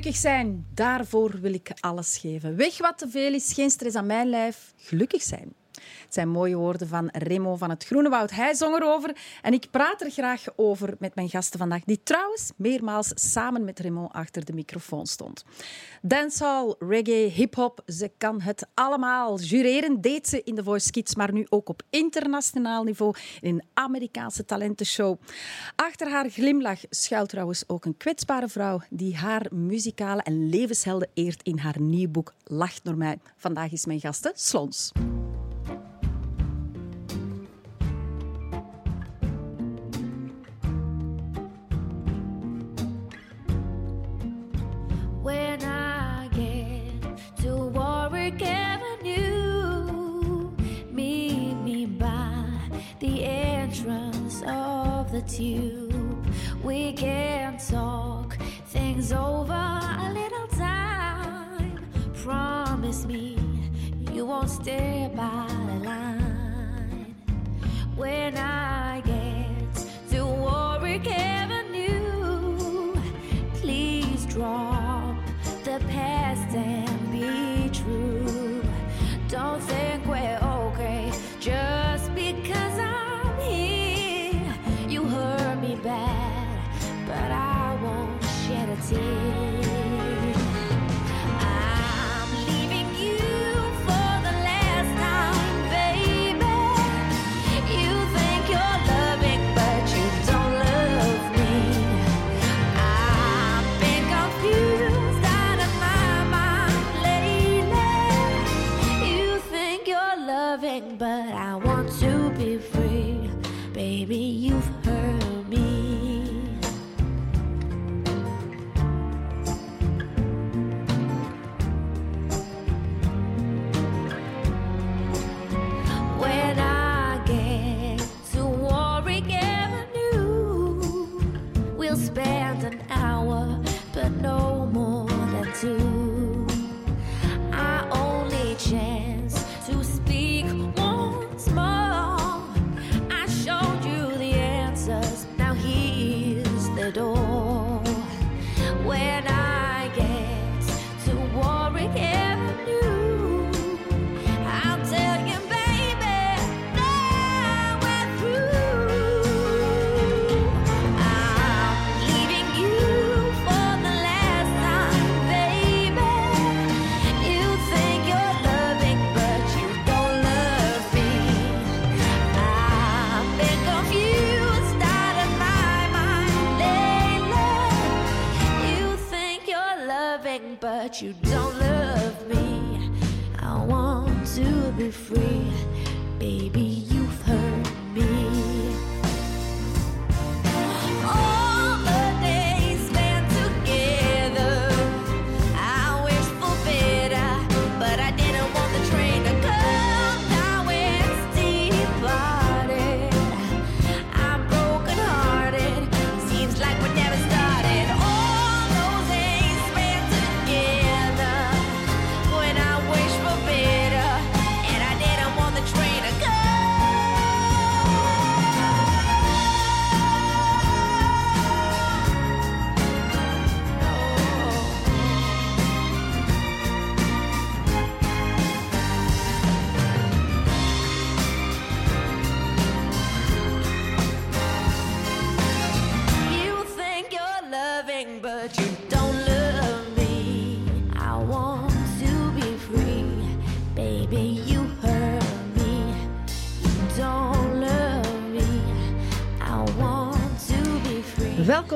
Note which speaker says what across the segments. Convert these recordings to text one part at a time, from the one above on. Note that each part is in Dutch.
Speaker 1: Gelukkig zijn, daarvoor wil ik alles geven. Weg wat te veel is, geen stress aan mijn lijf. Gelukkig zijn. Het zijn mooie woorden van Remo van het Groene Woud. Hij zong erover en ik praat er graag over met mijn gasten vandaag, die trouwens meermaals samen met Remo achter de microfoon stond. Dancehall, reggae, hip-hop, ze kan het allemaal. Jureren deed ze in de Voice Kids, maar nu ook op internationaal niveau in een Amerikaanse talentenshow. Achter haar glimlach schuilt trouwens ook een kwetsbare vrouw die haar muzikale en levenshelden eert in haar nieuw boek Lacht door mij. Vandaag is mijn gasten Slons.
Speaker 2: When I get to Warwick Avenue, meet me by the entrance of the tube. We can talk things over a little time. Promise me you won't stay by the line. When I get to Warwick Avenue, and be true. Don't think we're okay just because I'm here. You hurt me bad, but I won't shed a tear. You don't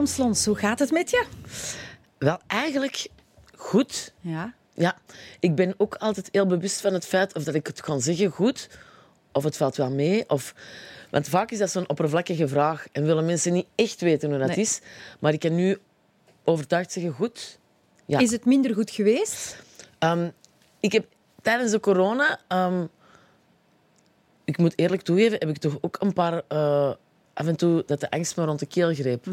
Speaker 1: Slons, hoe gaat het met je?
Speaker 3: Wel, eigenlijk goed.
Speaker 1: Ja.
Speaker 3: Ja, ik ben ook altijd heel bewust van het feit of dat ik het kan zeggen goed, of het valt wel mee. Of... Want vaak is dat zo'n oppervlakkige vraag en willen mensen niet echt weten hoe dat
Speaker 1: Nee.
Speaker 3: is. Maar ik kan nu overtuigd zeggen goed. Ja.
Speaker 1: Is het minder goed geweest?
Speaker 3: Ehm, ik heb tijdens de corona, ehm, ik moet eerlijk toegeven, heb ik toch ook een paar eh, af en toe dat de angst me rond de keel greep.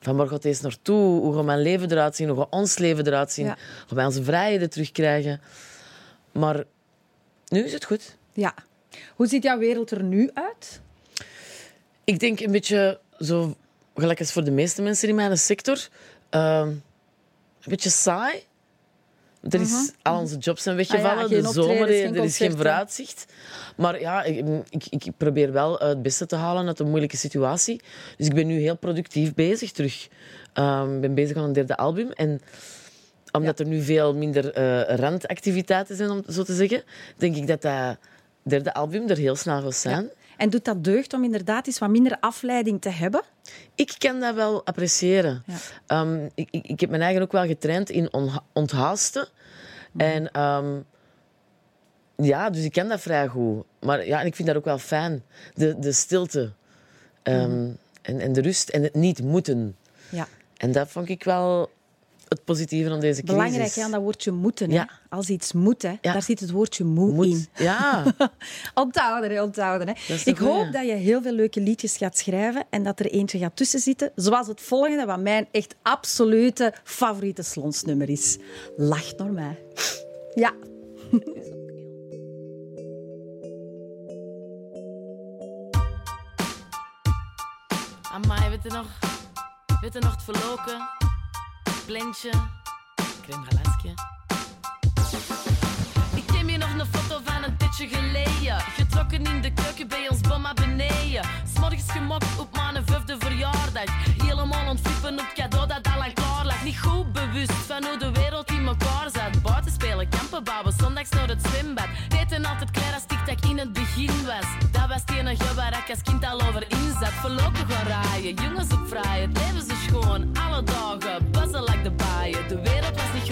Speaker 3: Van waar gaat deze naartoe? Hoe gaat mijn leven eruit zien? Hoe gaat ons leven eruit zien?
Speaker 1: Ja.
Speaker 3: Gaan wij onze vrijheden terugkrijgen? Maar nu is het goed.
Speaker 1: Ja. Hoe ziet jouw wereld er nu uit?
Speaker 3: Ik denk een beetje zo, gelijk als voor de meeste mensen in mijn sector. ehm, een beetje saai. Er is, Al onze jobs zijn weggevallen.
Speaker 1: Mhm. Ah ja,
Speaker 3: de zomer, er is geen vooruitzicht. Maar ja, ik, ik, probeer wel het beste te halen uit een moeilijke situatie. Dus ik ben nu heel productief bezig terug. Ehm, Ik ben bezig aan een derde album. En omdat er nu veel minder eh, randactiviteiten zijn, om zo te zeggen, denk ik dat dat derde album er heel snel zal zijn.
Speaker 1: En doet dat deugd om inderdaad eens wat minder afleiding te hebben?
Speaker 3: Ik kan dat wel appreciëren.
Speaker 1: Ja.
Speaker 3: Ehm, ik, ik, heb mijn eigen ook wel getraind in onthaasten.
Speaker 1: Mhm.
Speaker 3: En ehm, ja, dus ik ken dat vrij goed. Maar ja, en ik vind dat ook wel fijn. De, de stilte. Ehm,
Speaker 1: Mhm.
Speaker 3: en, en de rust en het niet moeten.
Speaker 1: Ja.
Speaker 3: En dat vond ik wel het positieve aan deze crisis.
Speaker 1: Belangrijk hè, aan dat woordje moeten. Hè?
Speaker 3: Ja.
Speaker 1: Als iets moet, hè,
Speaker 3: Ja.
Speaker 1: daar zit het woordje moe
Speaker 3: Moet.
Speaker 1: in.
Speaker 3: Ja.
Speaker 1: Onthouden, hè, onthouden. Hè. Ik hoop dat je heel veel leuke liedjes gaat schrijven en dat er eentje gaat tussen zitten, zoals het volgende, wat mijn echt absolute favoriete slonsnummer is. Lach naar mij. Ja.
Speaker 4: Amai, weet je nog? Weet je nog het verloken? Blindje, crème. Ik neem je nog een foto van een tijdje geleden. Getrokken in de keuken bij ons bomma beneden. S'morgens gemokt op mijn vijfde verjaardag. Helemaal ontflippen op het cadeau dat al lang klaar lag. Niet goed bewust van hoe de wereld in elkaar zat. Buiten spelen, kampen bouwen, zondags naar het zwembad. Eten altijd als ik in het begin was. Dat was het enige waar ik als kind al over in zat. Gaan raaien, jongens op vrije. Het leven zo schoon, alle dagen. Buzzen like de baaien. De wereld was niet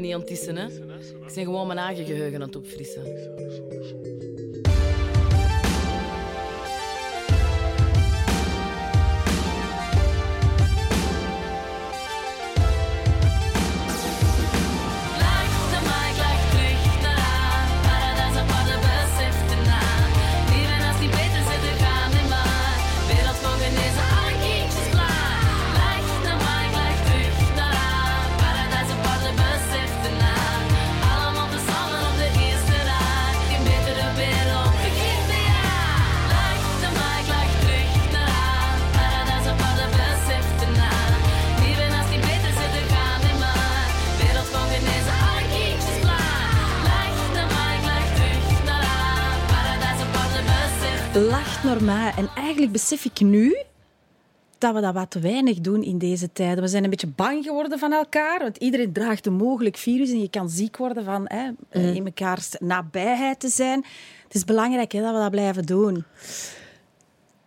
Speaker 4: niet aan het tissen, hè. Ik ben gewoon mijn eigen geheugen aan het opfrissen. Naar
Speaker 1: mij. En eigenlijk besef ik nu dat we dat wat te weinig doen in deze tijden. We zijn een beetje bang geworden van elkaar, want iedereen draagt een mogelijk virus en je kan ziek worden van hè,
Speaker 3: Mhm.
Speaker 1: in mekaars nabijheid te zijn. Het is belangrijk hè, dat we dat blijven doen.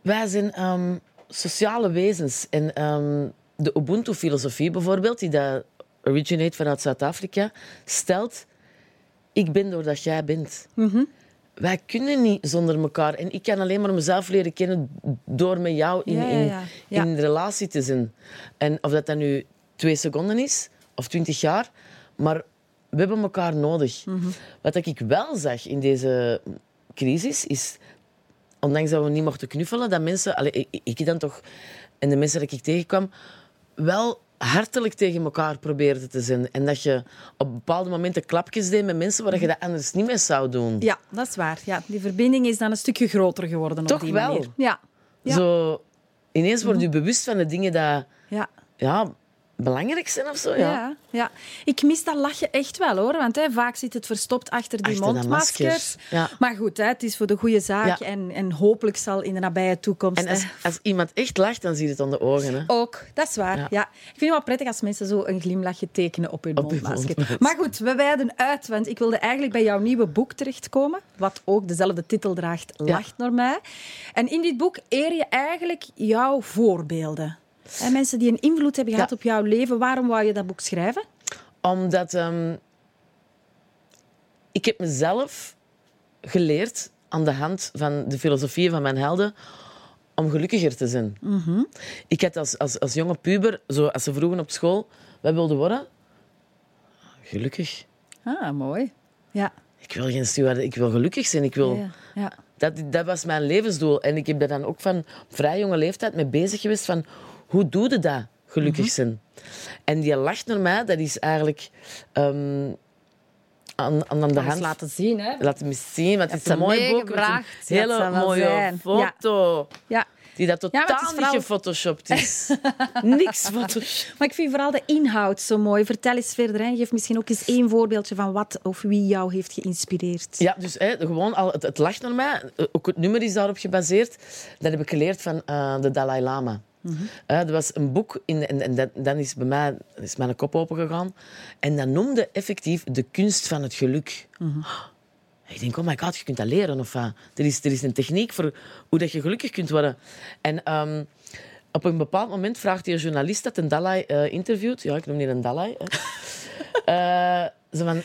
Speaker 3: Wij zijn ehm, sociale wezens. En ehm, de Ubuntu-filosofie bijvoorbeeld, die dat originate vanuit Zuid-Afrika, stelt... Ik ben doordat jij bent. Wij kunnen niet zonder elkaar. En ik kan alleen maar mezelf leren kennen door met jou in,
Speaker 1: Ja, ja,
Speaker 3: in,
Speaker 1: ja.
Speaker 3: In relatie te zijn. En of dat dan nu twee seconden is, of twintig jaar, maar we hebben elkaar nodig. Wat ik wel zag in deze crisis, is ondanks dat we niet mochten knuffelen, dat mensen, ik, ik dan toch, en de mensen dat ik tegenkwam, wel hartelijk tegen elkaar probeerde te zijn. En dat je op bepaalde momenten klapjes deed met mensen waar je dat anders niet mee zou doen.
Speaker 1: Ja, dat is waar. Ja, die verbinding is dan een stukje groter geworden op
Speaker 3: Toch
Speaker 1: die
Speaker 3: wel?
Speaker 1: manier. Ja. Ja.
Speaker 3: Zo, ineens word je bewust van de dingen die
Speaker 1: Ja.
Speaker 3: ja, belangrijk zijn of zo. Ja.
Speaker 1: Ja. Ja, ik mis dat lachje echt wel hoor. Want hè, vaak zit het verstopt achter die
Speaker 3: Achter
Speaker 1: mondmaskers.
Speaker 3: ja.
Speaker 1: Maar goed, hè, het is voor de goede zaak.
Speaker 3: Ja.
Speaker 1: En, en hopelijk zal in de nabije toekomst.
Speaker 3: En als,
Speaker 1: hè,
Speaker 3: als iemand echt lacht, dan zie je het aan de ogen. Hè.
Speaker 1: Ook, dat is waar. Ja. Ik vind het wel prettig als mensen zo een glimlachje tekenen op hun
Speaker 3: Op hun
Speaker 1: mondmasker.
Speaker 3: mondmasker.
Speaker 1: Maar goed, we wijden uit, want ik wilde eigenlijk bij jouw nieuwe boek terechtkomen, wat ook dezelfde titel draagt, Lacht naar mij. En in dit boek eer je eigenlijk jouw voorbeelden. En mensen die een invloed hebben gehad
Speaker 3: Ja.
Speaker 1: op jouw leven. Waarom wou je dat boek schrijven?
Speaker 3: Omdat ehm, ik heb mezelf geleerd aan de hand van de filosofieën van mijn helden om gelukkiger te zijn. Ik had als, als, als jonge puber, zo, als ze vroegen op school, wat wilde worden? Gelukkig.
Speaker 1: Ah, mooi. Ja.
Speaker 3: Ik wil geen steward, ik wil gelukkig zijn. Ik wil,
Speaker 1: ja, ja.
Speaker 3: dat, dat was mijn levensdoel. En ik heb daar dan ook van vrij jonge leeftijd mee bezig geweest van hoe doe je dat, gelukkig zijn? En die lacht naar mij, dat is eigenlijk ehm, aan, aan de hand...
Speaker 1: laten zien, hè?
Speaker 3: Laat me zien, want het is een mooi boek. Een hele mooie
Speaker 1: zijn.
Speaker 3: foto.
Speaker 1: Ja.
Speaker 3: Die dat totaal
Speaker 1: vooral-
Speaker 3: niet gefotoshopt is. Niks gefotoshopt.
Speaker 1: Maar ik vind vooral de inhoud zo mooi. Vertel eens verder. Hè. Geef misschien ook eens één voorbeeldje van wat of wie jou heeft geïnspireerd.
Speaker 3: Ja, dus hè, gewoon al, het, het lacht naar mij. Eh, Ook het nummer is daarop gebaseerd. Dat heb ik geleerd van eh, de Dalai Lama. Eh, er was een boek in, en, en dat, dan is bij mij is mijn kop open gegaan. En dat noemde effectief de kunst van het geluk. Ik denk, oh my god, je kunt dat leren. Of, wat? er, is, er is een techniek voor hoe dat je gelukkig kunt worden. En ehm, op een bepaald moment vraagt die journalist dat een Dalai eh, interviewt. Ja, ik noem die een Dalai. Eh, zo van,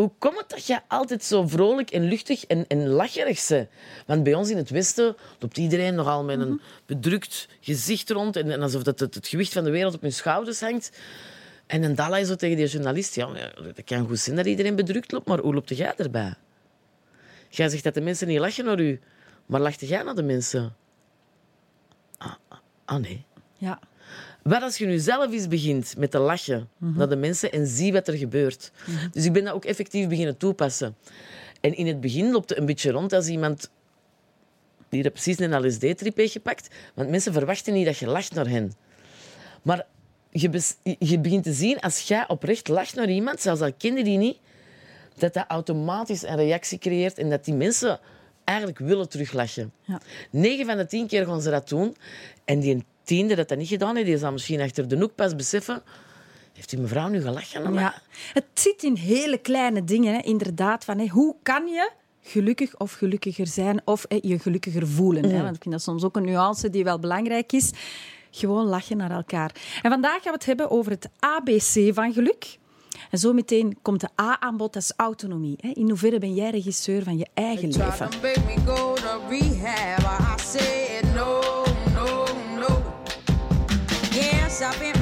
Speaker 3: hoe komt het dat je altijd zo vrolijk en luchtig en, en lacherig bent? Want bij ons in het Westen loopt iedereen nogal met een bedrukt gezicht rond. En, en alsof dat het, het gewicht van de wereld op hun schouders hangt. En een Dalai zo tegen die journalist. Ja, dat kan goed zijn dat iedereen bedrukt loopt, maar hoe loopt jij erbij? Jij zegt dat de mensen niet lachen naar u. Maar lachte jij naar de mensen? Ah, ah, ah, nee.
Speaker 1: Ja.
Speaker 3: Wat als je nu zelf eens begint met te lachen naar de mensen en zie wat er gebeurt. Dus ik ben dat ook effectief beginnen toepassen. En in het begin loopt het een beetje rond als iemand die er precies een LSD-trip heeft gepakt. Want mensen verwachten niet dat je lacht naar hen. Maar je, bes- je begint te zien, als jij oprecht lacht naar iemand, zelfs al je die niet, dat dat automatisch een reactie creëert en dat die mensen eigenlijk willen teruglachen.
Speaker 1: Ja.
Speaker 3: 9 van de 10 keer gaan ze dat doen. En die tiende dat dat niet gedaan heeft, die zal misschien achter de hoek pas beseffen... Heeft die mevrouw nu gelachen?
Speaker 1: Ja. Het zit in hele kleine dingen, hè, inderdaad. Van, hè, hoe kan je gelukkig of gelukkiger zijn of hè, je gelukkiger voelen? Hè? Want ik vind dat soms ook een nuance die wel belangrijk is. Gewoon lachen naar elkaar. En vandaag gaan we het hebben over het ABC van geluk. En zo meteen komt de A aan bod, dat is autonomie. Hè? In hoeverre ben jij regisseur van je eigen
Speaker 5: Try
Speaker 1: leven?
Speaker 5: Stop
Speaker 1: it.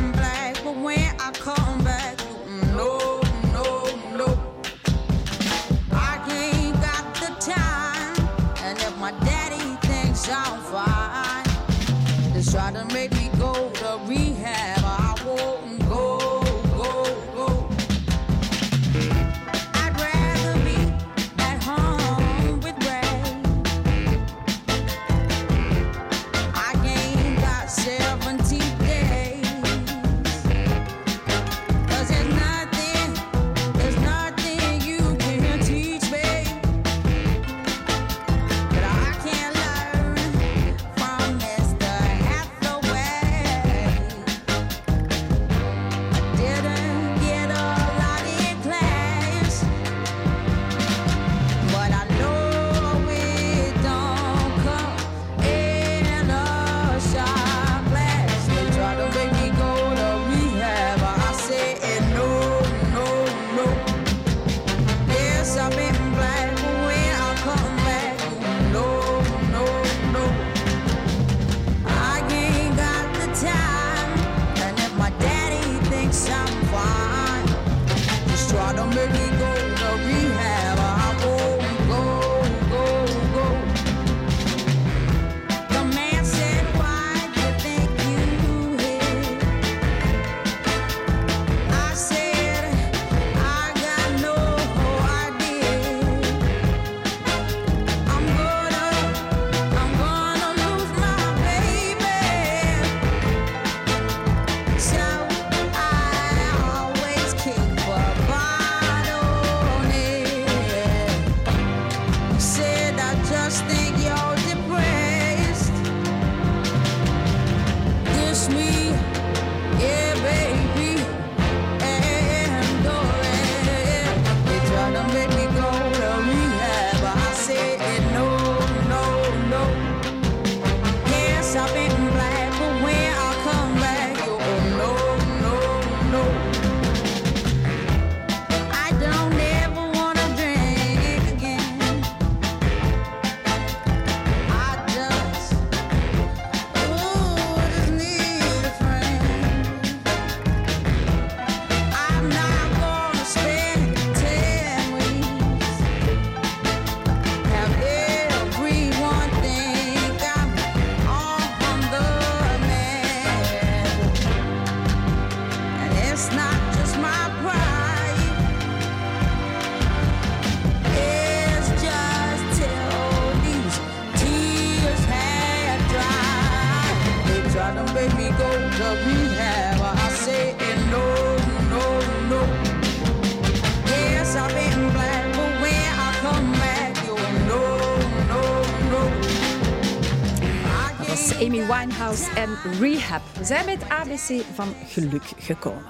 Speaker 1: En Rehab. We zijn bij het ABC van geluk gekomen.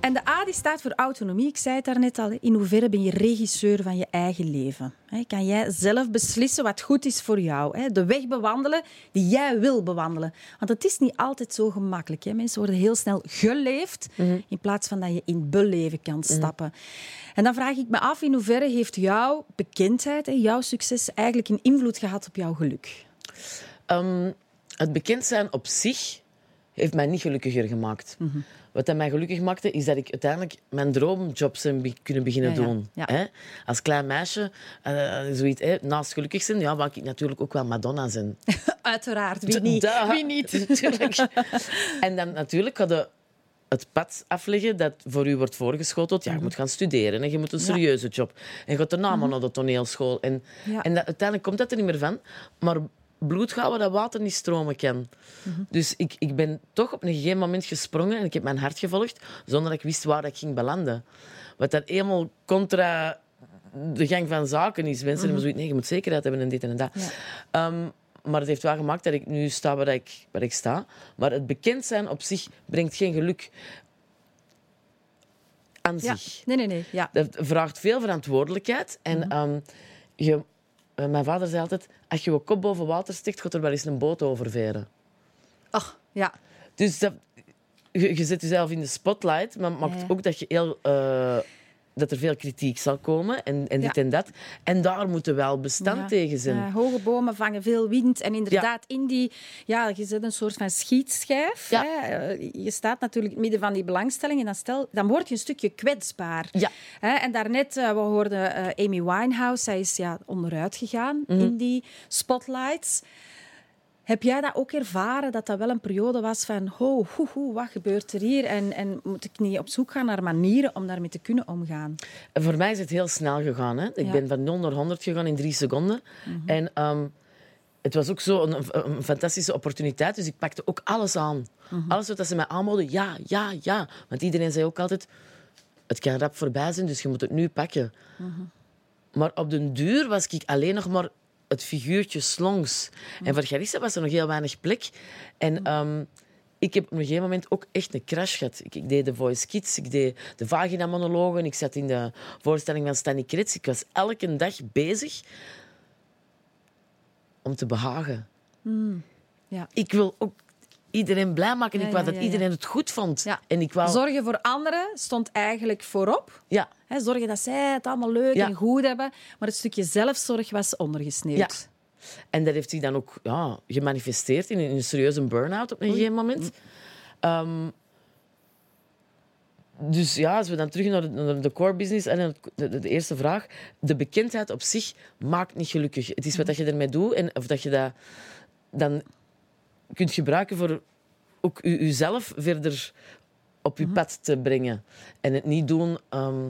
Speaker 1: En de A die staat voor autonomie. Ik zei het daarnet al. In hoeverre ben je regisseur van je eigen leven? Kan jij zelf beslissen wat goed is voor jou? De weg bewandelen die jij wil bewandelen. Want het is niet altijd zo gemakkelijk. Mensen worden heel snel geleefd in plaats van dat je in beleven kan stappen. En dan vraag ik me af in hoeverre heeft jouw bekendheid, hè, jouw succes eigenlijk een invloed gehad op jouw geluk?
Speaker 3: Ehm, het bekend zijn op zich heeft mij niet gelukkiger gemaakt.
Speaker 1: Mhm.
Speaker 3: Wat dat mij gelukkig maakte, is dat ik uiteindelijk mijn droomjobs heb kunnen beginnen
Speaker 1: Ja,
Speaker 3: doen.
Speaker 1: Ja.
Speaker 3: Als klein meisje, eh, zoiets, hè, naast gelukkig zijn, ja, wou ik natuurlijk ook wel Madonna zijn.
Speaker 1: Uiteraard, wie niet? Wie niet?
Speaker 3: Natuurlijk. en dan natuurlijk hadden het pad afleggen dat voor u wordt voorgeschoteld. Ja, je moet gaan studeren en je moet een
Speaker 1: Mhm.
Speaker 3: Serieuze job. En je gaat daarna maar naar de toneelschool. En, en dat, uiteindelijk komt dat er niet meer van. Maar bloed gaat waar dat water niet stromen kan.
Speaker 1: Mhm.
Speaker 3: Dus ik, ik ben toch op een gegeven moment gesprongen en ik heb mijn hart gevolgd zonder dat ik wist waar ik ging belanden. Wat dat helemaal contra de gang van zaken is. Mensen hebben zoiets, nee, je moet zekerheid hebben en dit en dat.
Speaker 1: Ja.
Speaker 3: Ehm, maar het heeft wel gemaakt dat ik nu sta waar ik, waar ik sta. Maar het bekend zijn op zich brengt geen geluk aan
Speaker 1: Ja.
Speaker 3: zich.
Speaker 1: Nee, nee, nee. Ja.
Speaker 3: Dat vraagt veel verantwoordelijkheid. En
Speaker 1: Mhm.
Speaker 3: ehm, je, mijn vader zei altijd, als je je kop boven water stikt, gaat er wel eens een boot oververen.
Speaker 1: Ach, ja.
Speaker 3: Dus dat, je, je zet jezelf in de spotlight, maar het maakt
Speaker 1: Ja,
Speaker 3: ook dat, je heel, eh, dat er veel kritiek zal komen en, en dit
Speaker 1: Ja.
Speaker 3: en dat. En daar moeten we wel bestand
Speaker 1: Ja.
Speaker 3: tegen zijn.
Speaker 1: Ja, hoge bomen vangen veel wind. En inderdaad, in die... Ja, je zit een soort van schietschijf. Hè. Je staat natuurlijk in het midden van die belangstelling. En dan, stel, dan word je een stukje kwetsbaar.
Speaker 3: Ja.
Speaker 1: Hè, en daarnet, eh, we hoorden eh, Amy Winehouse. Zij is ja, onderuit gegaan
Speaker 3: Mhm.
Speaker 1: in die spotlights. Heb jij dat ook ervaren, dat dat wel een periode was van... Oh, hoe, hoe, wat gebeurt er hier? En, en moet ik niet op zoek gaan naar manieren om daarmee te kunnen omgaan?
Speaker 3: Voor mij is het heel snel gegaan. Hè. Ik
Speaker 1: Ja. Mhm.
Speaker 3: ben van 0 naar 100 gegaan in drie seconden. En ehm, het was ook zo een, een fantastische opportuniteit. Dus ik pakte ook alles aan.
Speaker 1: Mhm.
Speaker 3: Alles wat ze mij aanboden, ja, ja, ja. Want iedereen zei ook altijd, het kan rap voorbij zijn, dus je moet het nu pakken.
Speaker 1: Mhm.
Speaker 3: Maar op den duur was ik alleen nog maar het figuurtje slongs. En voor Garissa was er nog heel weinig plek. En ehm, ik heb op een gegeven moment ook echt een crash gehad. Ik, ik deed de Voice Kids, ik deed de vagina-monologen, ik zat in de voorstelling van Stanley Krets. Ik was elke dag bezig om te behagen.
Speaker 1: Ja.
Speaker 3: Ik wil ook iedereen blij maken.
Speaker 1: Ja,
Speaker 3: ik wou
Speaker 1: ja,
Speaker 3: dat iedereen het goed vond. En ik wou...
Speaker 1: Zorgen voor anderen stond eigenlijk voorop.
Speaker 3: Ja,
Speaker 1: Hè, zorgen dat zij het allemaal leuk
Speaker 3: Ja.
Speaker 1: en goed hebben. Maar het stukje zelfzorg was ondergesneeuwd.
Speaker 3: Ja. En dat heeft zich dan ook ja, gemanifesteerd in een, serieuze burn-out op een gegeven moment. Ehm, dus ja, als we dan terug naar de, naar de core business en de, de, de eerste vraag. De bekendheid op zich maakt niet gelukkig. Het is wat dat je ermee doet en of dat je dat dan kunt gebruiken voor ook u, uzelf verder op je pad te brengen. En het niet doen ehm,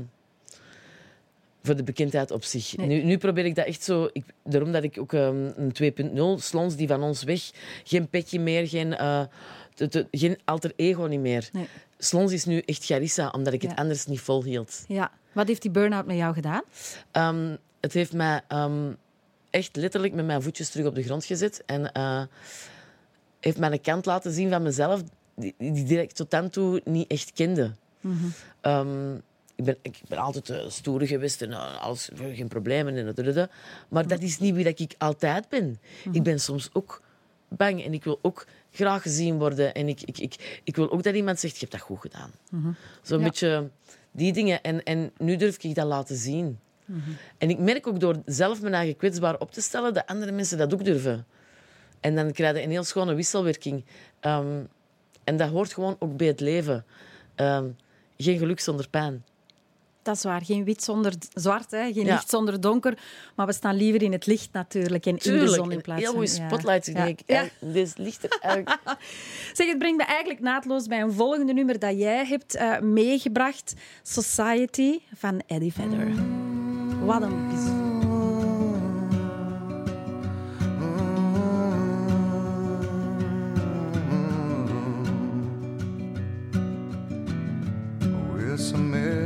Speaker 3: voor de bekendheid op zich.
Speaker 1: Nee.
Speaker 3: Nu, nu probeer ik dat echt zo... Ik, daarom dat ik ook ehm, een 2.0, slons die van ons weg, geen petje meer, geen, eh, te- te- geen alter ego niet meer.
Speaker 1: Nee.
Speaker 3: Slons is nu echt Garissa, omdat ik het anders niet volhield.
Speaker 1: Ja. Wat heeft die burn-out met jou gedaan?
Speaker 3: Ehm, het heeft mij ehm, echt letterlijk met mijn voetjes terug op de grond gezet. En eh, heeft mij een kant laten zien van mezelf die, die ik tot dan toe niet echt kende. Ehm, ik, ben, ik ben altijd uh, stoer geweest en eh, alles, geen problemen. En dat. Maar dat is niet wie dat ik altijd ben. Ik ben soms ook bang en ik wil ook graag gezien worden. En ik, ik, ik, ik wil ook dat iemand zegt, je hebt dat goed gedaan. Zo'n
Speaker 1: Ja.
Speaker 3: beetje die dingen. En, en nu durf ik dat laten zien. En ik merk ook door zelf mijn eigen kwetsbaar op te stellen, dat andere mensen dat ook durven. En dan krijg je een heel schone wisselwerking. Ehm, en dat hoort gewoon ook bij het leven. Ehm, geen geluk zonder pijn.
Speaker 1: Dat is waar. Geen wit zonder zwart, hè? geen
Speaker 3: Ja.
Speaker 1: licht zonder donker. Maar we staan liever in het licht natuurlijk en in de zon in plaats
Speaker 3: heel
Speaker 1: van...
Speaker 3: goede
Speaker 1: ja.
Speaker 3: spotlight. Ik
Speaker 1: Ja.
Speaker 3: denk,
Speaker 1: Ja.
Speaker 3: eigenlijk, dit ligt er eigenlijk...
Speaker 1: Zeg, het brengt me eigenlijk naadloos bij een volgende nummer dat jij hebt eh, meegebracht. Society van Eddie Vedder. Wat een bijzonder.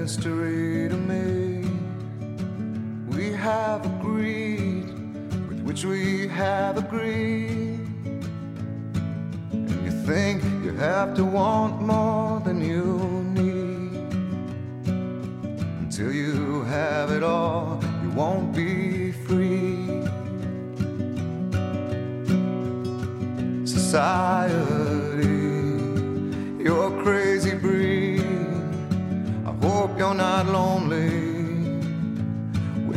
Speaker 6: Mystery to me. We have agreed with which we have agreed. And you think you have to want more than you need. Until you have it all, you won't be free. Society,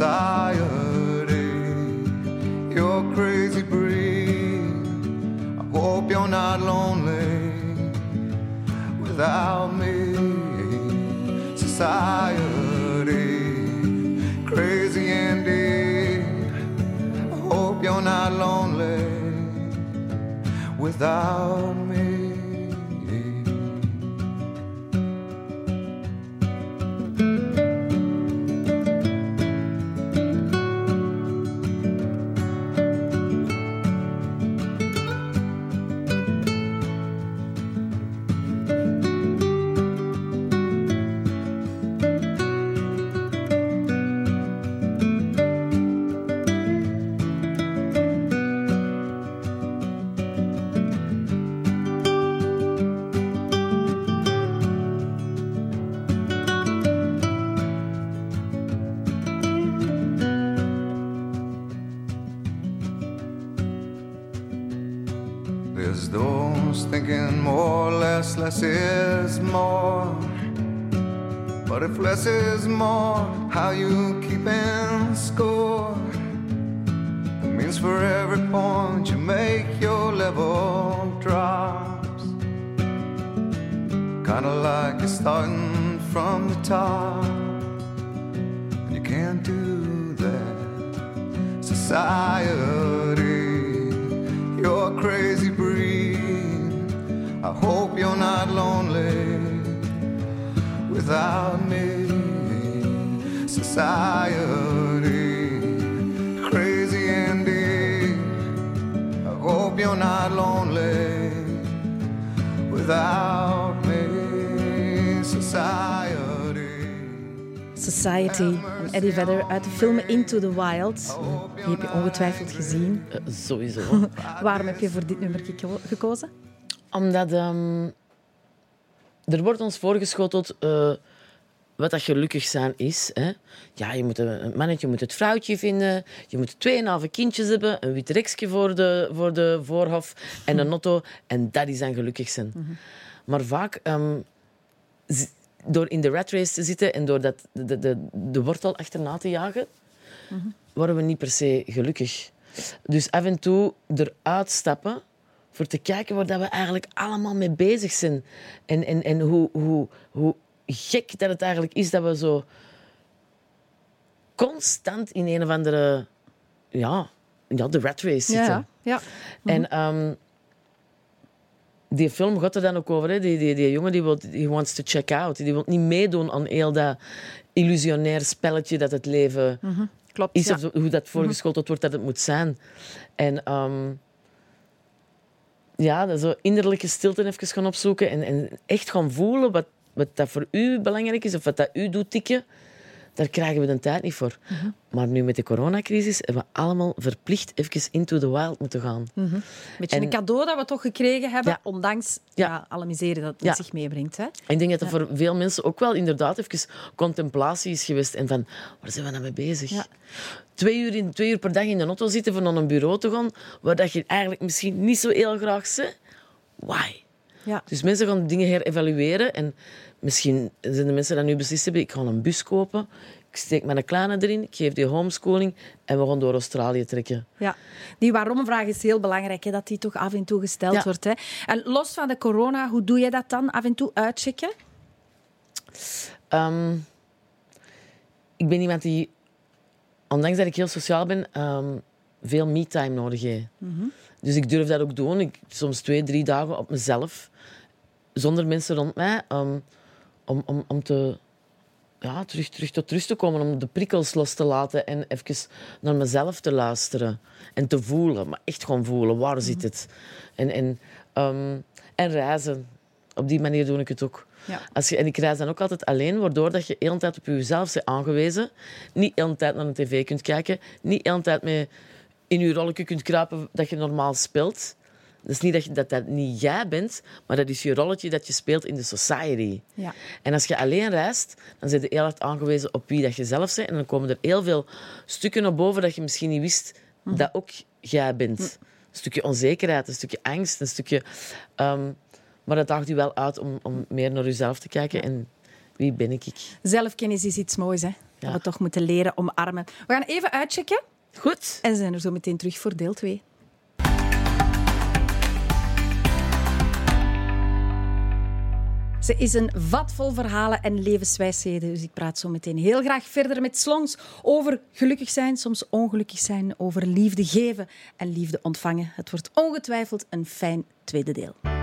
Speaker 6: Society, you're crazy breed. I hope you're not lonely without me. Society, crazy indeed. I hope you're not lonely without me. There's those thinking more, less, less is more. But if less is more, how you keeping score? It means for every point you make, your level drops. Kinda like you're starting from the top. And you can't do that. Society, you're crazy. I hope you're not lonely without me. Society, crazy indeed. I hope you're not lonely without me. Society.
Speaker 1: Society van Eddie Vedder uit de film Into the Wild. Die heb je ongetwijfeld gezien.
Speaker 3: Eh, sowieso.
Speaker 1: Waarom heb je voor dit nummer geko- gekozen?
Speaker 3: Omdat ehm, er wordt ons voorgeschoteld eh, wat dat gelukkig zijn is. Hè. Ja, je moet een mannetje moet het vrouwtje vinden. Je moet tweeënhalve kindjes hebben. Een wit rekje voor de, voor de voorhof. En een auto. En dat is dan gelukkig zijn. Maar vaak... ehm, door in de rat race te zitten en door dat, de, de, de wortel achterna te jagen, worden we niet per se gelukkig. Dus af en toe eruit stappen voor te kijken waar dat we eigenlijk allemaal mee bezig zijn. En, en, en hoe, hoe, hoe gek dat het eigenlijk is dat we zo constant in een of andere... Ja, ja de rat race zitten.
Speaker 1: Ja, ja.
Speaker 3: En ehm, die film gaat er dan ook over. Hè? Die, die, die jongen die, wil, die wants to check out. Die wil niet meedoen aan heel dat illusionair spelletje dat het leven
Speaker 1: Klopt.
Speaker 3: is.
Speaker 1: ja.
Speaker 3: Of hoe dat voorgeschoteld wordt dat het moet zijn. En ehm, ja, zo innerlijke stilte even gaan opzoeken. En, en echt gaan voelen wat, wat dat voor u belangrijk is. Of wat dat u doet tikken. Daar krijgen we de tijd niet voor. Maar nu met de coronacrisis hebben we allemaal verplicht even into the wild moeten gaan.
Speaker 1: Beetje
Speaker 3: en-
Speaker 1: een cadeau dat we toch gekregen hebben,
Speaker 3: Ja.
Speaker 1: ondanks ja.
Speaker 3: Ja.
Speaker 1: alle miserie dat het met zich meebrengt. Hè?
Speaker 3: Ik denk dat er voor veel mensen ook wel inderdaad even contemplatie is geweest. En van, waar zijn we nou mee bezig? Twee, uur in, twee uur per dag in de auto zitten naar een bureau te gaan, waar dat je eigenlijk misschien niet zo heel graag zit. Why?
Speaker 1: Ja.
Speaker 3: Dus mensen gaan dingen herevalueren. En misschien zijn de mensen die nu beslist hebben, ik ga een bus kopen. Ik steek mijn kleine erin, ik geef die homeschooling en we gaan door Australië trekken.
Speaker 2: Ja, die waarom-vraag is heel belangrijk, hè, dat die toch af en toe gesteld
Speaker 3: Ja.
Speaker 2: wordt. Hè. En los van de corona, hoe doe je dat dan? Af en toe uitchecken?
Speaker 3: Ehm, ik ben iemand die, ondanks dat ik heel sociaal ben, ehm, veel me-time nodig heeft. Dus ik durf dat ook doen. Ik, soms twee, drie dagen op mezelf, zonder mensen rond mij, ehm, om, om, om te, ja, terug, terug tot rust te komen, om de prikkels los te laten en even naar mezelf te luisteren en te voelen. Maar echt gewoon voelen, waar zit het? En, en, ehm, en reizen. Op die manier doe ik het ook.
Speaker 2: Ja.
Speaker 3: Als je, en ik reis dan ook altijd alleen, waardoor dat je de hele tijd op jezelf bent aangewezen. Niet de hele tijd naar een tv kunt kijken. Niet de hele tijd mee in je rolletje kunt kruipen dat je normaal speelt. Dat is niet dat, je, dat dat niet jij bent, maar dat is je rolletje dat je speelt in de society.
Speaker 2: Ja.
Speaker 3: En als je alleen reist, dan ben je heel hard aangewezen op wie dat je zelf bent. En dan komen er heel veel stukken naar boven dat je misschien niet wist dat ook jij bent. Een stukje onzekerheid, een stukje angst, een stukje... ehm, maar dat daagt u wel uit om, om meer naar jezelf te kijken. En wie ben ik?
Speaker 2: Zelfkennis is iets moois, hè? Dat we toch moeten leren omarmen. We gaan even uitchecken
Speaker 3: Goed.
Speaker 2: en zijn er zo meteen terug voor deel 2. Ze is een vat vol verhalen en levenswijsheden. Dus ik praat zo meteen heel graag verder met Slongs over gelukkig zijn, soms ongelukkig zijn, over liefde geven en liefde ontvangen. Het wordt ongetwijfeld een fijn tweede deel.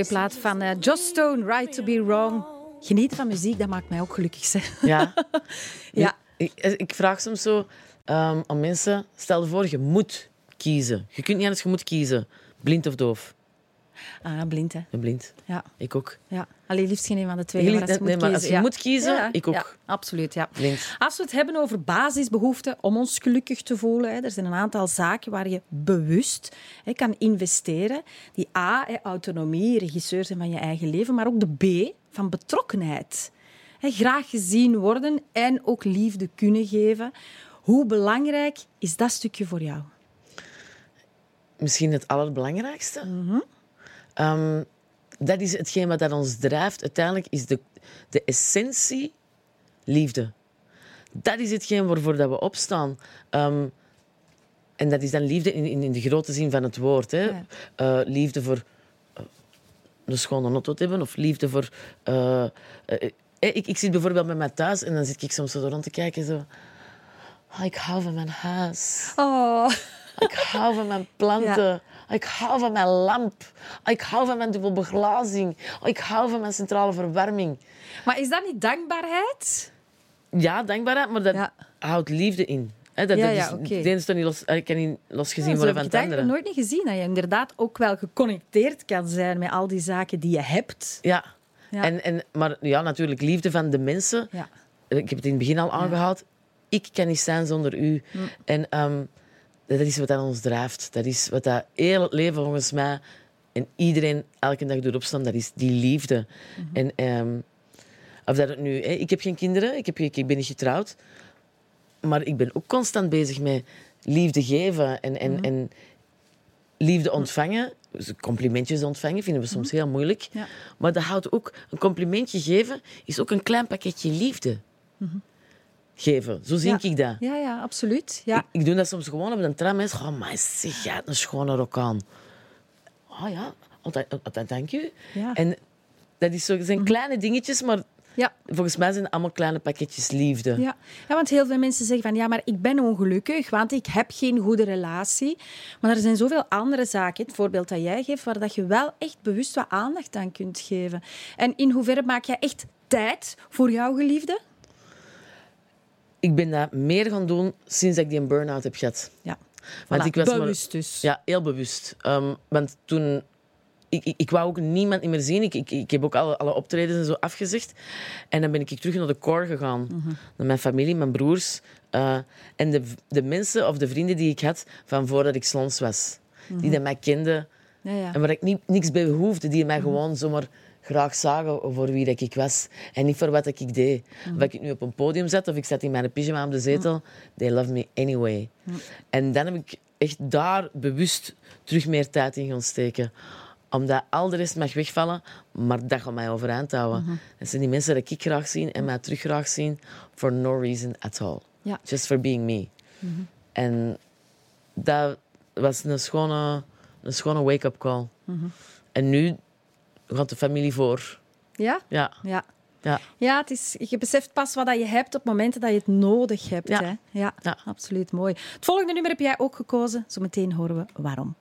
Speaker 2: Mooie plaat van eh, Joss Stone, Right to Be Wrong. Genieten van muziek, dat maakt mij ook gelukkig. Hè.
Speaker 3: Ja.
Speaker 2: Ja.
Speaker 3: Ik, ik vraag soms zo ehm, aan mensen... Stel je voor, je moet kiezen. Je kunt niet anders, je moet kiezen. Blind of doof?
Speaker 1: Ah, blind, hè.
Speaker 3: Blind.
Speaker 1: Ja.
Speaker 3: Ik ook.
Speaker 1: ja. Alleen liefst geen een van de twee.
Speaker 3: Jullie-
Speaker 1: maar als je
Speaker 3: nee,
Speaker 1: moet kiezen,
Speaker 3: als je
Speaker 1: ja.
Speaker 3: moet kiezen,
Speaker 1: Ja,
Speaker 3: ik ook.
Speaker 1: Ja, absoluut, ja. Als we het hebben over basisbehoeften om ons gelukkig te voelen, hè, er zijn een aantal zaken waar je bewust hè, kan investeren. Die A, hè, autonomie, regisseur zijn van je eigen leven, maar ook de B, van betrokkenheid. Hè, graag gezien worden en ook liefde kunnen geven. Hoe belangrijk is dat stukje voor jou?
Speaker 3: Misschien het allerbelangrijkste.
Speaker 1: Mhm.
Speaker 3: Ehm, dat is hetgeen wat dat ons drijft. Uiteindelijk is de, de essentie liefde. Dat is hetgeen waarvoor dat we opstaan. Ehm, en dat is dan liefde in, in, in de grote zin van het woord. Hè.
Speaker 1: Ja.
Speaker 3: Eh, liefde voor eh, een schone auto te hebben. Of liefde voor... eh, eh, eh, ik, ik zit bijvoorbeeld met mij thuis en dan zit ik soms zo rond te kijken. Zo, "Ah, ik hou van mijn huis.
Speaker 1: Oh,
Speaker 3: Ik hou van mijn planten. Ik hou van mijn lamp. Ik hou van mijn dubbelbeglazing. Ik hou van mijn centrale verwarming.
Speaker 1: maar is dat niet dankbaarheid?
Speaker 3: Ja, dankbaarheid, maar dat
Speaker 1: Ja.
Speaker 3: houdt liefde in. Hè, dat,
Speaker 1: Ja,
Speaker 3: dat
Speaker 1: ja,
Speaker 3: is,
Speaker 1: oké.
Speaker 3: Het ene is toch niet los, ik kan niet losgezien
Speaker 1: Ja,
Speaker 3: worden
Speaker 1: heb
Speaker 3: van
Speaker 1: ik
Speaker 3: het
Speaker 1: het
Speaker 3: andere.
Speaker 1: eigenlijk nooit niet gezien. Dat je inderdaad ook wel geconnecteerd kan zijn met al die zaken die je hebt.
Speaker 3: Ja.
Speaker 1: Ja.
Speaker 3: En, en, maar ja, natuurlijk, liefde van de mensen.
Speaker 1: Ja.
Speaker 3: Ik heb het in het begin al aangehaald. Ik kan niet zijn zonder u.
Speaker 1: Mm.
Speaker 3: En ehm, dat is wat dat ons drijft. Dat is wat dat heel het leven volgens mij en iedereen elke dag doet opstaan. Dat is die liefde.
Speaker 1: Mhm.
Speaker 3: En ehm, of dat het nu... Hè, ik heb geen kinderen, ik, heb, ik, ben niet getrouwd. Maar ik ben ook constant bezig met liefde geven en, en,
Speaker 1: Mhm.
Speaker 3: en liefde ontvangen. Dus complimentjes ontvangen vinden we soms heel moeilijk.
Speaker 1: Ja.
Speaker 3: Maar dat houdt ook... Een complimentje geven is ook een klein pakketje liefde. Geven. Zo zie
Speaker 1: Mhm. Ja.
Speaker 3: ik dat.
Speaker 1: Ja, ja, absoluut. Ja.
Speaker 3: Ik, ik doe dat soms gewoon op een tram. Mensen zeggen, oh, maar zeg, jij hebt een schone rok aan. Ah ja, altijd, dank.
Speaker 1: Ja. Mhm.
Speaker 3: En dat is zo, zijn kleine dingetjes, maar
Speaker 1: Ja.
Speaker 3: volgens mij zijn het allemaal kleine pakketjes liefde.
Speaker 1: Ja. ja, want heel veel mensen zeggen van ja, maar ik ben ongelukkig, want ik heb geen goede relatie. Maar er zijn zoveel andere zaken, het voorbeeld dat jij geeft, waar dat je wel echt bewust wat aandacht aan kunt geven. En in hoeverre maak jij echt tijd voor jouw geliefde?
Speaker 3: Ik ben dat meer gaan doen sinds ik die een burn-out heb gehad.
Speaker 1: Ja,
Speaker 3: Want
Speaker 1: Voilà,
Speaker 3: ik was maar-
Speaker 1: bewust dus.
Speaker 3: Ja, heel bewust. Ehm, want toen... Ik, ik, ik wou ook niemand meer zien. Ik, ik, ik heb ook alle, alle optredens en zo afgezegd. En dan ben ik terug naar de core gegaan.
Speaker 1: Mhm.
Speaker 3: Naar mijn familie, mijn broers. eh, en de, de mensen of de vrienden die ik had van voordat ik slons was. Die dat mij kenden.
Speaker 1: Mhm. Ja, ja.
Speaker 3: En waar ik niet, niks bij behoefde. Die mij gewoon zomaar graag zagen voor wie dat ik was. En niet voor wat ik deed. Of ik nu op een podium zat of ik zat in mijn pyjama op de zetel. They love me anyway. En dan heb ik echt daar bewust terug meer tijd in gaan steken. Omdat al de rest mag wegvallen, maar dat gaat mij overeind houden. Dat zijn die mensen die ik graag zie en mij terug graag zien. For no reason at all. Just for being me. En dat was een schone, een schone wake-up call. En nu gaat de familie voor.
Speaker 1: Ja?
Speaker 3: Ja,
Speaker 1: Ja.
Speaker 3: ja.
Speaker 1: Ja, het is, je beseft pas wat dat je hebt op momenten dat je het nodig hebt.
Speaker 3: Ja.
Speaker 1: Hè? Ja,
Speaker 3: Ja.
Speaker 1: absoluut mooi. Het volgende nummer heb jij ook gekozen. Zometeen horen we waarom.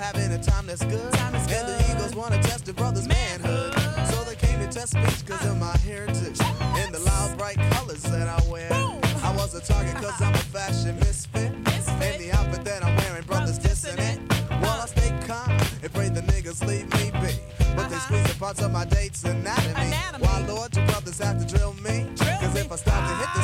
Speaker 5: Having a time that's good.
Speaker 7: Time is
Speaker 5: And the. Eagles wanna test the brother's manhood. So they came to test speech cause of my heritage. And the loud, bright colors that I wear. I was a target cause I'm a fashion misfit. And the outfit that I'm wearing, brothers dissing it. Well, I stay calm and pray the niggas leave me be. But they squeeze the parts of my date's anatomy.
Speaker 7: Uh-huh. Anatomy.
Speaker 5: Why, Lord, you brothers have to drill me? Cause if I stop to hit this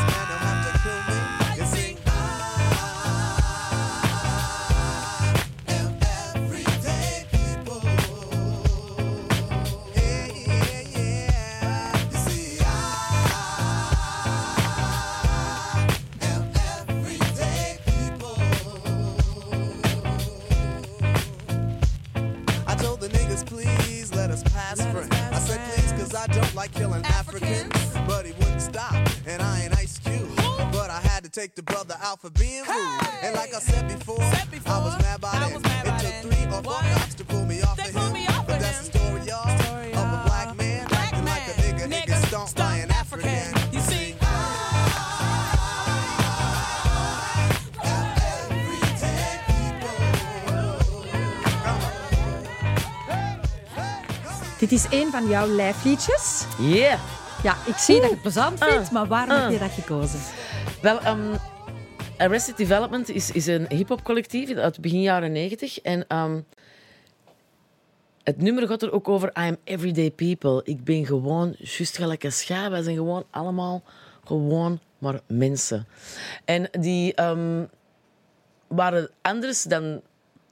Speaker 5: like killing Africans.
Speaker 7: Africans.
Speaker 5: But he wouldn't stop, and I ain't Ice Cube. But I had to take the brother out for being rude.
Speaker 7: Hey!
Speaker 5: And like I said before,
Speaker 7: Said before,
Speaker 5: I was mad by
Speaker 7: I
Speaker 5: then.
Speaker 7: mad
Speaker 5: it
Speaker 7: by
Speaker 5: took
Speaker 7: then.
Speaker 5: three or four
Speaker 7: What?
Speaker 5: cops to pull me off
Speaker 7: They
Speaker 5: of
Speaker 7: pulled
Speaker 5: him.
Speaker 7: me off
Speaker 5: but
Speaker 7: of
Speaker 5: that's
Speaker 7: him.
Speaker 5: the story, y'all,
Speaker 7: Story,
Speaker 5: of a black man
Speaker 7: Black
Speaker 5: acting like a nigga,
Speaker 7: Nigga
Speaker 5: nigga stomped
Speaker 7: stomped
Speaker 5: by an
Speaker 7: African.
Speaker 5: African.
Speaker 7: You see?
Speaker 5: Ah,
Speaker 1: Dit is een van jouw lijfliedjes.
Speaker 3: Yeah.
Speaker 1: Ja, ik zie dat je het plezant
Speaker 3: Ah.
Speaker 1: vindt, maar waarom
Speaker 3: Ah.
Speaker 1: heb je dat gekozen?
Speaker 3: Wel, ehm, Arrested Development is, is een hip-hop collectief uit begin jaren 90. En ehm, het nummer gaat er ook over I am everyday people. Ik ben gewoon juist gelijk een schaap. Wij zijn gewoon allemaal gewoon maar mensen. En die ehm, waren anders dan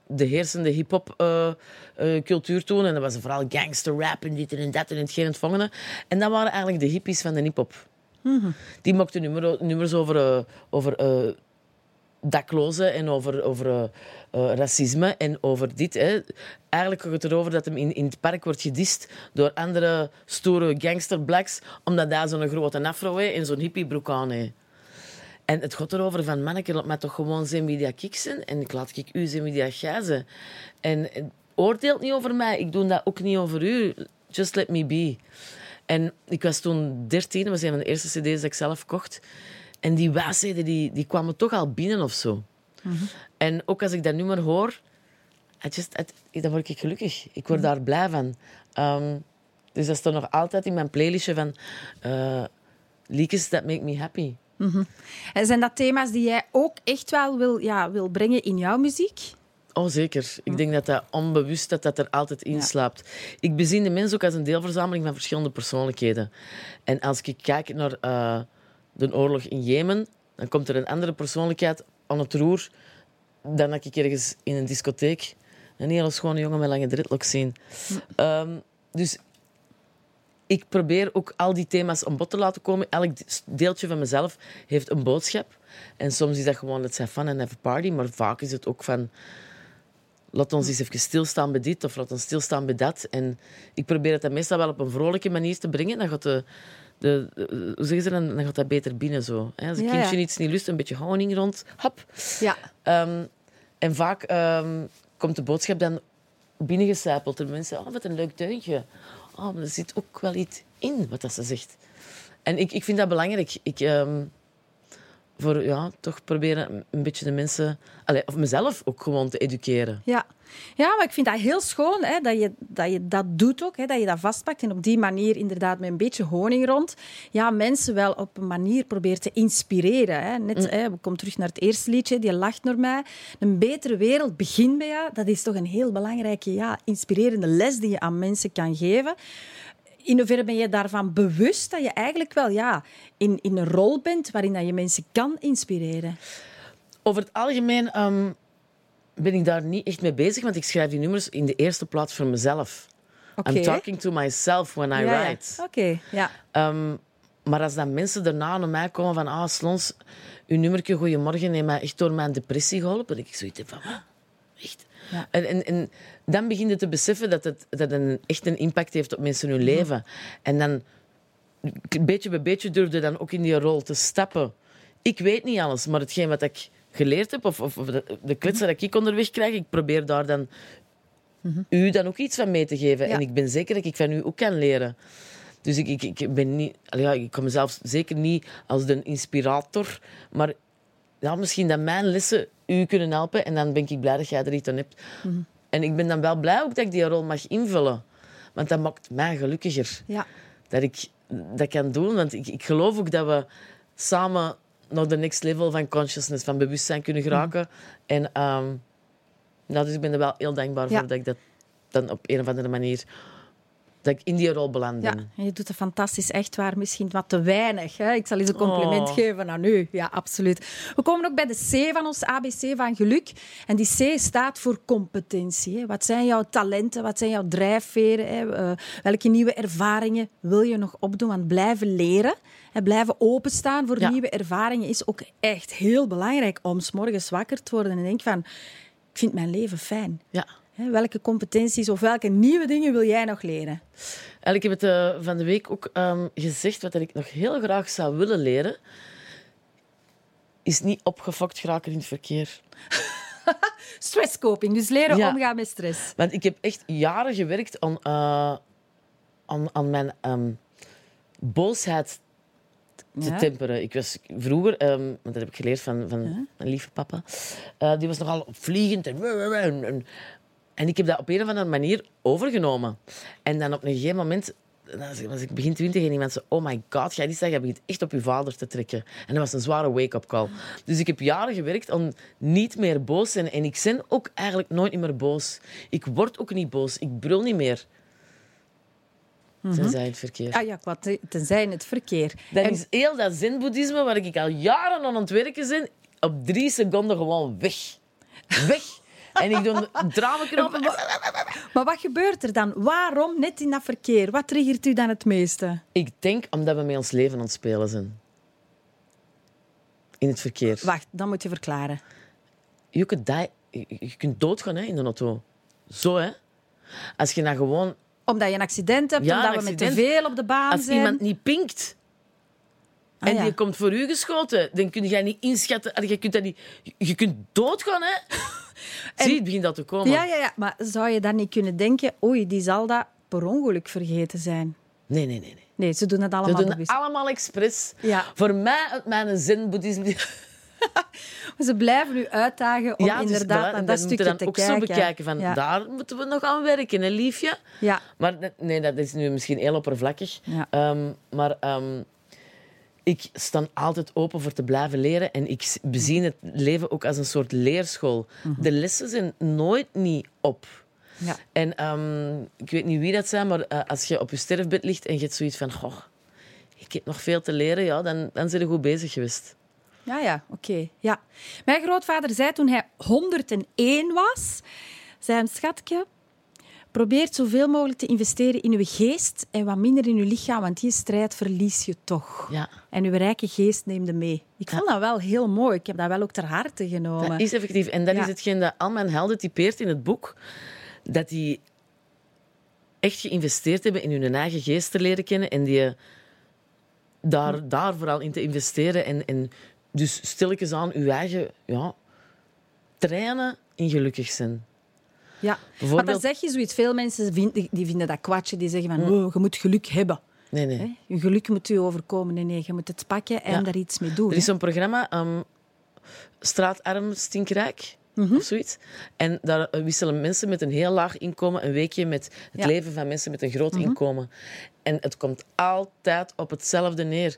Speaker 3: de heersende hip-hop eh, eh, cultuur toen. En dat was vooral gangster rap en dit en dat en het volgende. En dat waren eigenlijk de hippies van de hip-hop. Die maakten nummer, nummers over, eh, over daklozen en over, over racisme en over dit. Hè. Eigenlijk gaat het erover dat hem in, in het park wordt gedist door andere stoere gangsterblacks, omdat daar zo'n grote afro en zo'n hippiebroek aan heeft. En het gaat erover van, manneke, laat mij toch gewoon zijn wie dat ik en ik laat ik u zijn wie dat jij. En oordeelt niet over mij, ik doe dat ook niet over u. Just let me be. En ik was toen 13, dat was een van de eerste cd's dat ik zelf kocht. En die wijsheden die, die kwamen toch al binnen of zo. En ook als ik dat nummer hoor, I just, I- dan word ik gelukkig. Ik word daar blij van. Ehm, dus dat staat nog altijd in mijn playlistje van eh liedjes that make me happy.
Speaker 1: En zijn dat thema's die jij ook echt wel wil, ja, wil brengen in jouw muziek?
Speaker 3: Oh, zeker. Ik denk dat dat onbewust dat dat er altijd in slaapt. Ik bezien de mens ook als een deelverzameling van verschillende persoonlijkheden. En als ik kijk naar eh, de oorlog in Jemen, dan komt er een andere persoonlijkheid aan het roer dan dat ik ergens in een discotheek een hele schone jongen met lange dreadlocks zie. Ehm, dus ik probeer ook al die thema's aan bod te laten komen. Elk deeltje van mezelf heeft een boodschap. En soms is dat gewoon, let's have fun and have a party. Maar vaak is het ook van, laat ons eens even stilstaan bij dit of laat ons stilstaan bij dat. En ik probeer het dan meestal wel op een vrolijke manier te brengen. Dan gaat de, de, de- hoe zeggen ze dan, dan gaat dat beter binnen zo. Als een
Speaker 1: Ja,
Speaker 3: kindje
Speaker 1: ja.
Speaker 3: iets niet lust, een beetje honing rond, hap.
Speaker 1: Ja.
Speaker 3: Ehm, en vaak ehm, komt de boodschap dan binnengecijpeld. En mensen, oh, wat een leuk deuntje. Oh, er zit ook wel iets in wat dat ze zegt. En ik, ik vind dat belangrijk. Ik, ehm, voor ja, toch proberen een beetje de mensen, allee, of mezelf ook gewoon te educeren.
Speaker 1: Ja. ja, maar ik vind dat heel schoon hè, dat, je, dat je dat doet ook. Hè, dat je dat vastpakt en op die manier inderdaad met een beetje honing rond ja, mensen wel op een manier probeert te inspireren. Hè. Net, hè, we komen terug naar het eerste liedje, die lacht naar mij. Een betere wereld begint bij jou. Dat is toch een heel belangrijke, ja, inspirerende les die je aan mensen kan geven. In hoeverre ben je daarvan bewust dat je eigenlijk wel ja, in, in een rol bent waarin dat je mensen kan inspireren?
Speaker 3: Over het algemeen ehm, ben ik daar niet echt mee bezig, want ik schrijf die nummers in de eerste plaats voor mezelf. I'm talking to myself when I
Speaker 1: Ja, ja.
Speaker 3: write.
Speaker 1: Oké, ja.
Speaker 3: Ehm, maar als dan mensen daarna naar mij komen van ah, Slons, uw nummertje Goedemorgen heeft mij echt door mijn depressie geholpen. Dat ik zoiets heb van, "Wat? echt?
Speaker 1: Ja.
Speaker 3: En, en, en dan begin je te beseffen dat het dat een, echt een impact heeft op mensen hun leven. En dan, beetje bij beetje, durfde dan ook in die rol te stappen. Ik weet niet alles, maar hetgeen wat ik geleerd heb, of, of de, de kletsen dat ik onderweg krijg, ik probeer daar dan u dan ook iets van mee te geven.
Speaker 1: Ja.
Speaker 3: En ik ben zeker dat ik van u ook kan leren. Dus ik, ik, ik ben niet... Ja, ik kom mezelf zeker niet als de inspirator, maar ja, misschien dat mijn lessen u kunnen helpen. En dan ben ik blij dat jij er iets aan hebt.
Speaker 1: Mhm.
Speaker 3: En ik ben dan wel blij ook dat ik die rol mag invullen. Want dat maakt mij gelukkiger.
Speaker 1: Ja.
Speaker 3: Dat ik dat kan doen. Want ik, ik geloof ook dat we samen naar de next level van consciousness, van bewustzijn kunnen
Speaker 1: Mhm.
Speaker 3: geraken. En ehm, nou, dus ik ben er wel heel dankbaar
Speaker 1: Ja.
Speaker 3: voor dat ik dat dan op een of andere manier dat ik in die rol beland
Speaker 1: Ja, je doet het fantastisch, echt waar. Misschien wat te weinig. Hè? Ik zal eens een compliment
Speaker 3: Oh.
Speaker 1: geven aan u. Ja, absoluut. We komen ook bij de C van ons ABC van geluk. En die C staat voor competentie. Hè? Wat zijn jouw talenten? Wat zijn jouw drijfveren? Hè? Eh, welke nieuwe ervaringen wil je nog opdoen? Want blijven leren en blijven openstaan voor
Speaker 3: Ja.
Speaker 1: nieuwe ervaringen is ook echt heel belangrijk om 's morgens wakker te worden en denk van, ik vind mijn leven fijn.
Speaker 3: Ja.
Speaker 1: Welke competenties of welke nieuwe dingen wil jij nog leren?
Speaker 3: Eigenlijk heb ik het eh, van de week ook ehm, gezegd. Wat ik nog heel graag zou willen leren, is niet opgefokt geraken in het verkeer.
Speaker 1: Stresscoping, dus leren
Speaker 3: Ja.
Speaker 1: omgaan met stress.
Speaker 3: Want ik heb echt jaren gewerkt aan, eh, aan, aan mijn ehm, boosheid te
Speaker 1: Ja.
Speaker 3: temperen. Ik was vroeger, ehm, want dat heb ik geleerd van, van mijn lieve papa, eh, die was nogal opvliegend en, en, en, en ik heb dat op een of andere manier overgenomen. En dan op een gegeven moment was ik begin twintig en iemand zei, oh my god, niet zeggen, je begint echt op je vader te trekken. En dat was een zware wake-up call. Dus ik heb jaren gewerkt om niet meer boos te zijn. En ik ben ook eigenlijk nooit meer boos. Ik word ook niet boos. Ik brul niet meer. Tenzij in het verkeer.
Speaker 1: Ah ja, wat, tenzij het verkeer.
Speaker 3: Dat
Speaker 1: En-
Speaker 3: is heel dat zen-boeddhisme waar ik al jaren aan het werken ben, op drie seconden gewoon weg. Weg. En ik doe een dramenknop.
Speaker 1: Maar wat gebeurt er dan? Waarom net in dat verkeer? Wat triggert u dan het meeste?
Speaker 3: Ik denk omdat we met ons leven aan het spelen zijn. In het verkeer.
Speaker 1: Wacht, dan moet je verklaren.
Speaker 3: Je kunt, die, je, je kunt doodgaan hè, in de auto. Zo, hè. Als je nou gewoon...
Speaker 1: Omdat je een accident hebt,
Speaker 3: Ja,
Speaker 1: omdat we met te veel op de baan
Speaker 3: Als
Speaker 1: zijn.
Speaker 3: iemand niet pinkt
Speaker 1: Ah,
Speaker 3: en
Speaker 1: ja.
Speaker 3: die komt voor u geschoten, dan kun je niet inschatten. Je kunt, dat niet, je kunt doodgaan, hè. Zie, het begint al te komen.
Speaker 1: Ja, ja, ja, maar zou je dan niet kunnen denken, oei, die zal dat per ongeluk vergeten zijn?
Speaker 3: Nee, nee, nee. nee.
Speaker 1: Nee, ze doen het allemaal
Speaker 3: doen het allemaal expres.
Speaker 1: Ja.
Speaker 3: Voor mij, uit mijn zen-boeddhisme...
Speaker 1: Ze blijven u uitdagen om
Speaker 3: Ja, dus
Speaker 1: inderdaad
Speaker 3: dat,
Speaker 1: naar
Speaker 3: en
Speaker 1: dat
Speaker 3: dat
Speaker 1: stukje
Speaker 3: dan
Speaker 1: te
Speaker 3: ook
Speaker 1: kijken.
Speaker 3: zo bekijken. Van,
Speaker 1: ja.
Speaker 3: Daar moeten we nog aan werken, hè, liefje?
Speaker 1: Ja.
Speaker 3: Maar dat- nee, dat is nu misschien heel oppervlakkig.
Speaker 1: Ja.
Speaker 3: Ehm, maar ehm, ik sta altijd open voor te blijven leren. En ik s- bezie het leven ook als een soort leerschool.
Speaker 1: Mhm.
Speaker 3: De lessen zijn nooit niet op.
Speaker 1: Ja.
Speaker 3: En ehm, ik weet niet wie dat zijn, maar eh, als je op je sterfbed ligt en je hebt zoiets van... Goh, ik heb nog veel te leren, ja, dan, dan zijn je goed bezig geweest.
Speaker 1: Ja, ja, oké. Ja. Mijn grootvader zei toen hij 101 was, zei hem, schatje, probeer zoveel mogelijk te investeren in uw geest en wat minder in uw lichaam, want die strijd verlies je toch.
Speaker 3: Ja.
Speaker 1: En uw rijke geest neemt hem mee. Ik vond dat wel heel mooi. Ik heb dat wel ook ter harte genomen.
Speaker 3: Dat is effectief. En dat
Speaker 1: Ja.
Speaker 3: is hetgeen dat al mijn helden typeert in het boek. Dat die echt geïnvesteerd hebben in hun eigen geest te leren kennen. En die daar, daar vooral in te investeren. En, en dus stilletjes aan uw eigen ja, trainen in gelukkig zijn.
Speaker 1: Ja, maar dan zeg je zoiets. Veel mensen vinden, die vinden dat kwatje. Die zeggen van, oh, je moet geluk hebben.
Speaker 3: Nee, nee.
Speaker 1: Hè? Je geluk moet u overkomen. Nee, nee, je moet het pakken en
Speaker 3: Ja.
Speaker 1: daar iets mee doen.
Speaker 3: Er is zo'n programma, ehm, Straatarm Stinkrijk,
Speaker 1: Mhm.
Speaker 3: of zoiets. En daar eh, wisselen mensen met een heel laag inkomen een weekje met het
Speaker 1: Ja. Mhm.
Speaker 3: leven van mensen met een groot inkomen. En het komt altijd op hetzelfde neer.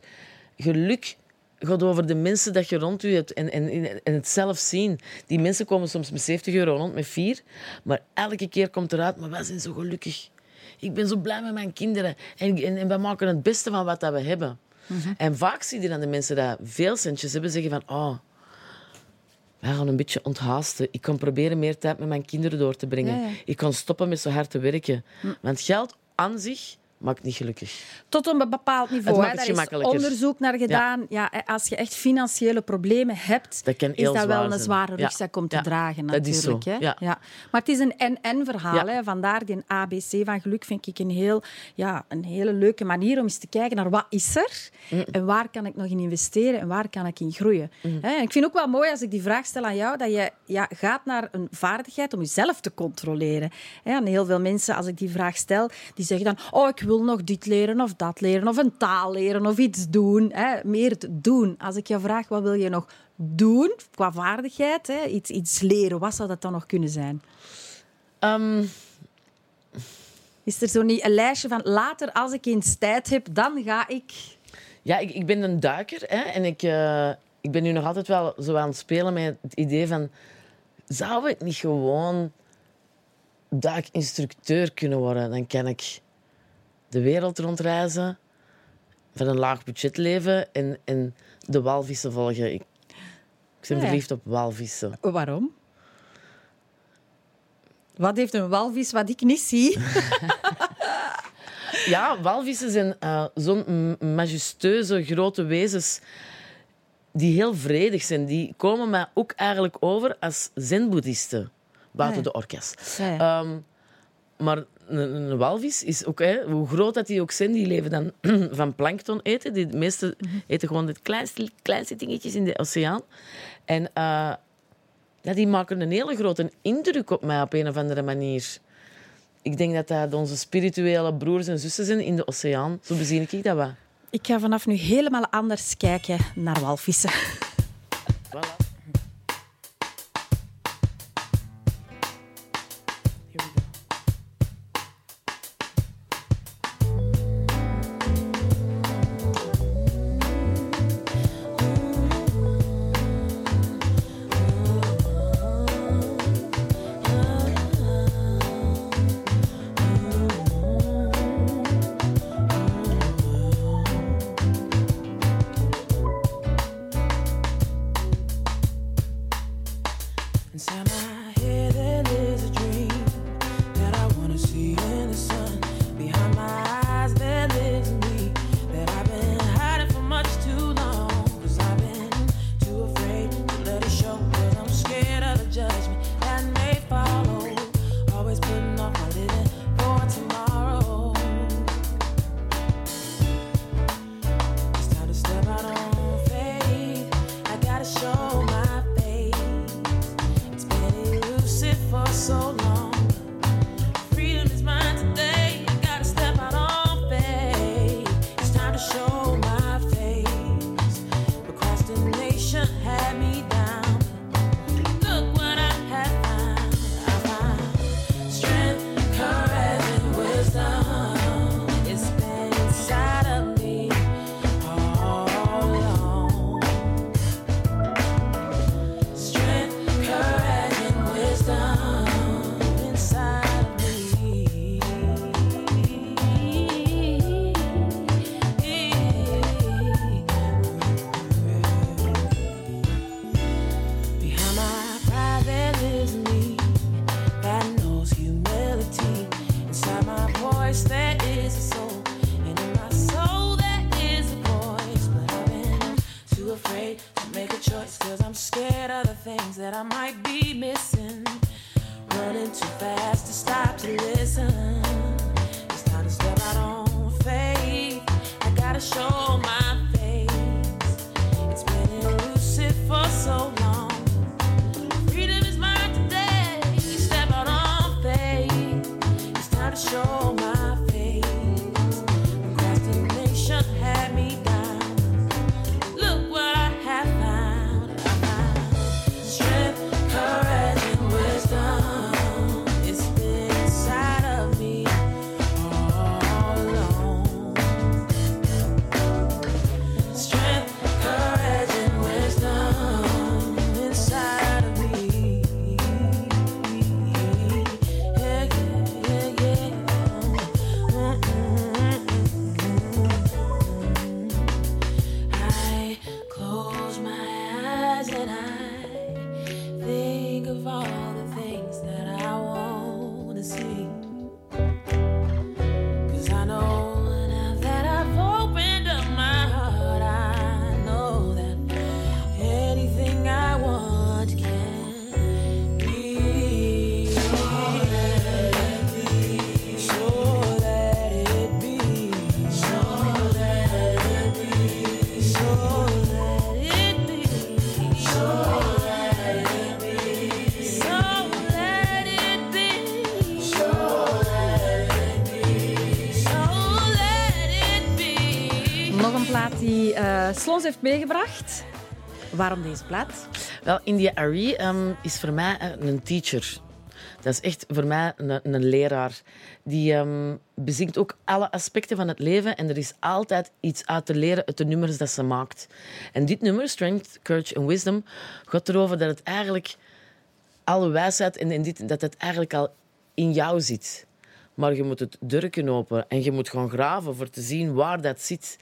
Speaker 3: Geluk gaat over de mensen dat je rond je hebt en, en, en het zelf zien. Die mensen komen soms met 70 euro rond, met vier. Maar elke keer komt eruit, maar wij zijn zo gelukkig. Ik ben zo blij met mijn kinderen. En, en, en we maken het beste van wat dat we hebben.
Speaker 1: Mhm.
Speaker 3: En vaak zie je dan de mensen die veel centjes hebben zeggen van... Oh, wij gaan een beetje onthaasten. Ik kan proberen meer tijd met mijn kinderen door te brengen.
Speaker 1: Ja, ja.
Speaker 3: Ik kan stoppen met zo hard te werken. Want geld aan zich maakt niet gelukkig.
Speaker 1: Tot een bepaald niveau.
Speaker 3: het
Speaker 1: Daar is onderzoek naar gedaan. Ja. als je echt financiële problemen hebt,
Speaker 3: Dat
Speaker 1: is dat wel een
Speaker 3: zijn.
Speaker 1: zware
Speaker 3: Ja.
Speaker 1: rugzak om te
Speaker 3: Ja.
Speaker 1: dragen.
Speaker 3: Dat is
Speaker 1: Natuurlijk. Hè.
Speaker 3: Ja.
Speaker 1: Maar het is een en-en verhaal. Hè. Vandaar die ABC van geluk vind ik een, heel, ja, een hele leuke manier om eens te kijken naar wat is er en waar kan ik nog in investeren en waar kan ik in groeien. En ik vind ook wel mooi als ik die vraag stel aan jou, dat je ja, gaat naar een vaardigheid om jezelf te controleren. En heel veel mensen, als ik die vraag stel, die zeggen dan oh, ik wil nog dit leren of dat leren of een taal leren of iets doen. Hè, meer te doen. Als ik je vraag, wat wil je nog doen qua vaardigheid? Hè? Iets, iets leren, wat zou dat dan nog kunnen zijn?
Speaker 3: Ehm,
Speaker 1: Is er zo niet een lijstje van later, als ik eens tijd heb, dan ga ik...
Speaker 3: ja, ik, ik ben een duiker hè, en ik, eh, ik ben nu nog altijd wel zo aan het spelen met het idee van... Zou ik niet gewoon duikinstructeur kunnen worden? Dan kan ik de wereld rondreizen, van een laag budget leven en, en de walvissen volgen. Ik, ik ben
Speaker 1: Ja,
Speaker 3: verliefd op walvissen.
Speaker 1: Waarom? Wat heeft een walvis wat ik niet zie?
Speaker 3: Ja, walvissen zijn eh, zo'n m- majestueuze grote wezens die heel vredig zijn. Die komen mij ook eigenlijk over als zen-boeddhisten, buiten
Speaker 1: ja.
Speaker 3: de orkest.
Speaker 1: Ja.
Speaker 3: Ehm, maar een, een walvis is ook, hè, hoe groot dat die ook zijn, die leven dan van plankton eten. Die de meeste eten gewoon de kleinste, kleinste dingetjes in de oceaan. En eh, ja, die maken een hele grote indruk op mij op een of andere manier. Ik denk dat dat onze spirituele broers en zussen zijn in de oceaan. Zo bezien ik dat wel.
Speaker 1: Ik ga vanaf nu helemaal anders kijken naar walvissen.
Speaker 3: Voilà.
Speaker 2: Things that I might be missing.
Speaker 1: Die Slons heeft meegebracht. Waarom deze plaat?
Speaker 3: Wel, India Arie ehm, is voor mij eh, een teacher. Dat is echt voor mij een, een leraar. Die ehm, bezinkt ook alle aspecten van het leven. En er is altijd iets uit te leren uit de nummers dat ze maakt. En dit nummer, Strength, Courage and Wisdom, gaat erover dat het eigenlijk alle wijsheid en, dit, dat het eigenlijk al in jou zit. Maar je moet het durken open en je moet gaan graven voor te zien waar dat zit.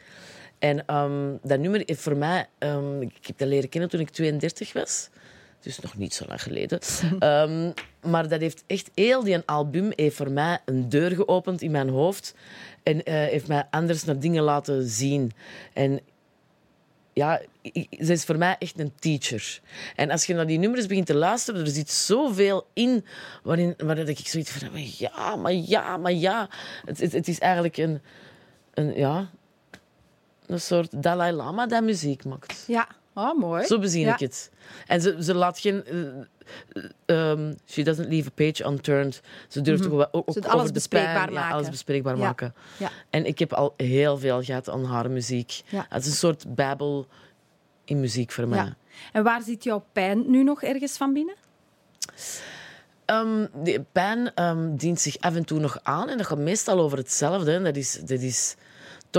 Speaker 3: En ehm, dat nummer heeft voor mij... ehm, ik heb dat leren kennen toen ik 32 was. Dus nog niet zo lang geleden. Ehm, maar dat heeft echt heel die album heeft voor mij een deur geopend in mijn hoofd. En eh, heeft mij anders naar dingen laten zien. En ja, ze is voor mij echt een teacher. En als je naar die nummers begint te luisteren, er zit zoveel in waarin, waar dat ik zoiets van, ja, maar ja, maar ja. Het, het, het is eigenlijk een, een, ja, een soort Dalai Lama dat muziek maakt.
Speaker 1: Ja, oh, mooi.
Speaker 3: Zo bezien
Speaker 1: Ja.
Speaker 3: ik het. En ze, ze laat geen... ehm, she doesn't leave a page unturned. Ze durft ook, ook, ook
Speaker 1: Mhm.
Speaker 3: Over
Speaker 1: alles
Speaker 3: de
Speaker 1: bespreekbaar
Speaker 3: pijn, ja,
Speaker 1: maken.
Speaker 3: alles bespreekbaar
Speaker 1: Ja.
Speaker 3: maken.
Speaker 1: Ja.
Speaker 3: En ik heb al heel veel gehad aan haar muziek.
Speaker 1: Ja.
Speaker 3: Het is een soort bijbel in muziek voor mij.
Speaker 1: Ja. En waar zit jouw pijn nu nog ergens van binnen?
Speaker 3: De pijn ehm, dient zich af en toe nog aan en dat gaat meestal over hetzelfde. Dat is, dat is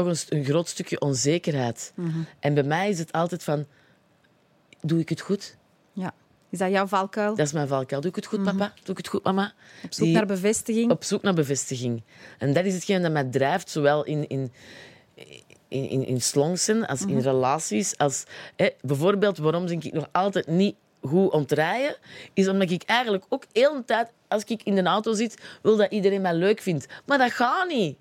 Speaker 3: toch een, een groot stukje onzekerheid.
Speaker 1: Mhm.
Speaker 3: En bij mij is het altijd van, doe ik het goed?
Speaker 1: Ja. Is dat jouw valkuil?
Speaker 3: Dat is mijn valkuil. Doe ik het goed, papa? Doe ik het goed, mama?
Speaker 1: Mhm. Op zoek
Speaker 3: Die-
Speaker 1: naar bevestiging?
Speaker 3: op zoek naar bevestiging. En dat is hetgeen dat mij drijft, zowel in, in, in, in, in slongsen als
Speaker 1: Mhm.
Speaker 3: in relaties. Als, hè, bijvoorbeeld, waarom denk ik nog altijd niet goed om te rijden, is omdat ik eigenlijk ook heel de tijd, als ik in de auto zit, wil dat iedereen mij leuk vindt. Maar dat gaat niet.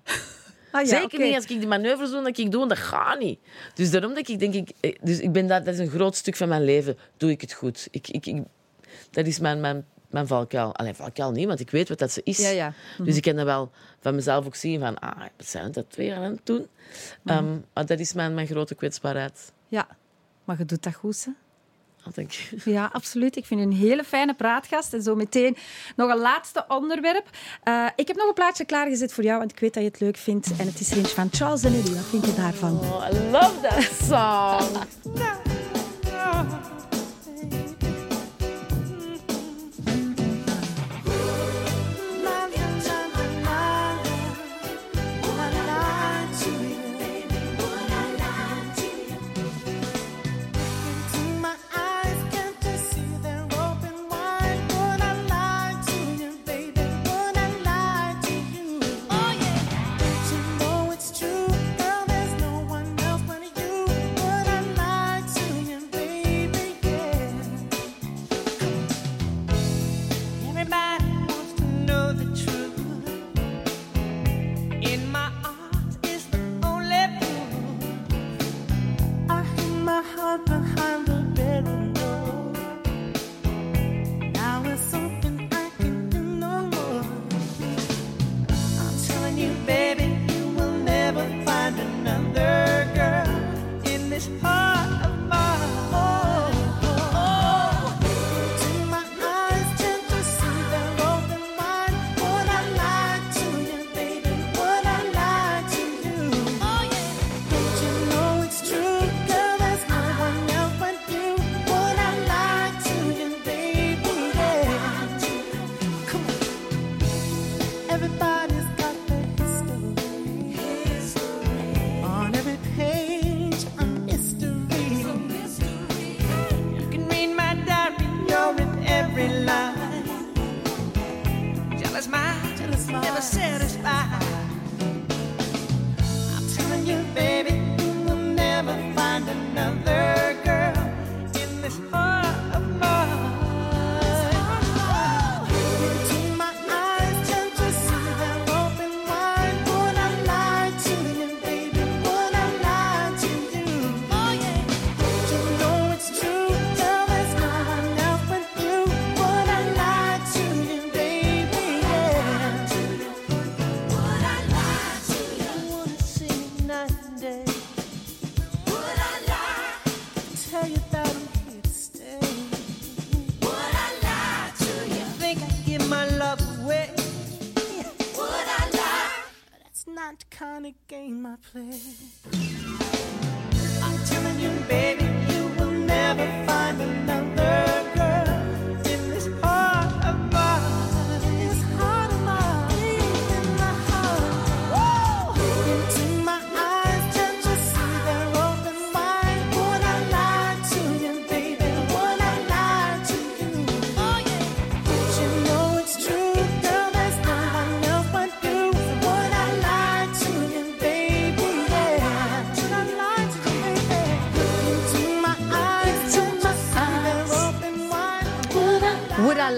Speaker 1: Ah, ja,
Speaker 3: Zeker niet als ik die manoeuvres doe dat ik doe, dat gaat niet. Dus daarom dat ik denk, ik, eh, dus ik ben dat, dat is een groot stuk van mijn leven. Doe ik het goed? Ik, ik, ik, dat is mijn, mijn, mijn valkuil. Alleen valkuil niet, want ik weet wat dat ze is.
Speaker 1: Ja, ja.
Speaker 3: Dus ik kan dat wel van mezelf ook zien van, ah, wat zijn dat twee aan het doen?
Speaker 1: Mhm.
Speaker 3: Ehm, maar dat is mijn, mijn grote kwetsbaarheid.
Speaker 1: Ja, maar je doet dat goed, hè? Ja, absoluut. Ik vind je een hele fijne praatgast. En zo meteen nog een laatste onderwerp. Eh, ik heb nog een plaatje klaargezet voor jou, want ik weet dat je het leuk vindt. En het is er eentje van Charles en Lily. Wat vind je daarvan?
Speaker 3: Oh, I love that song.
Speaker 8: high.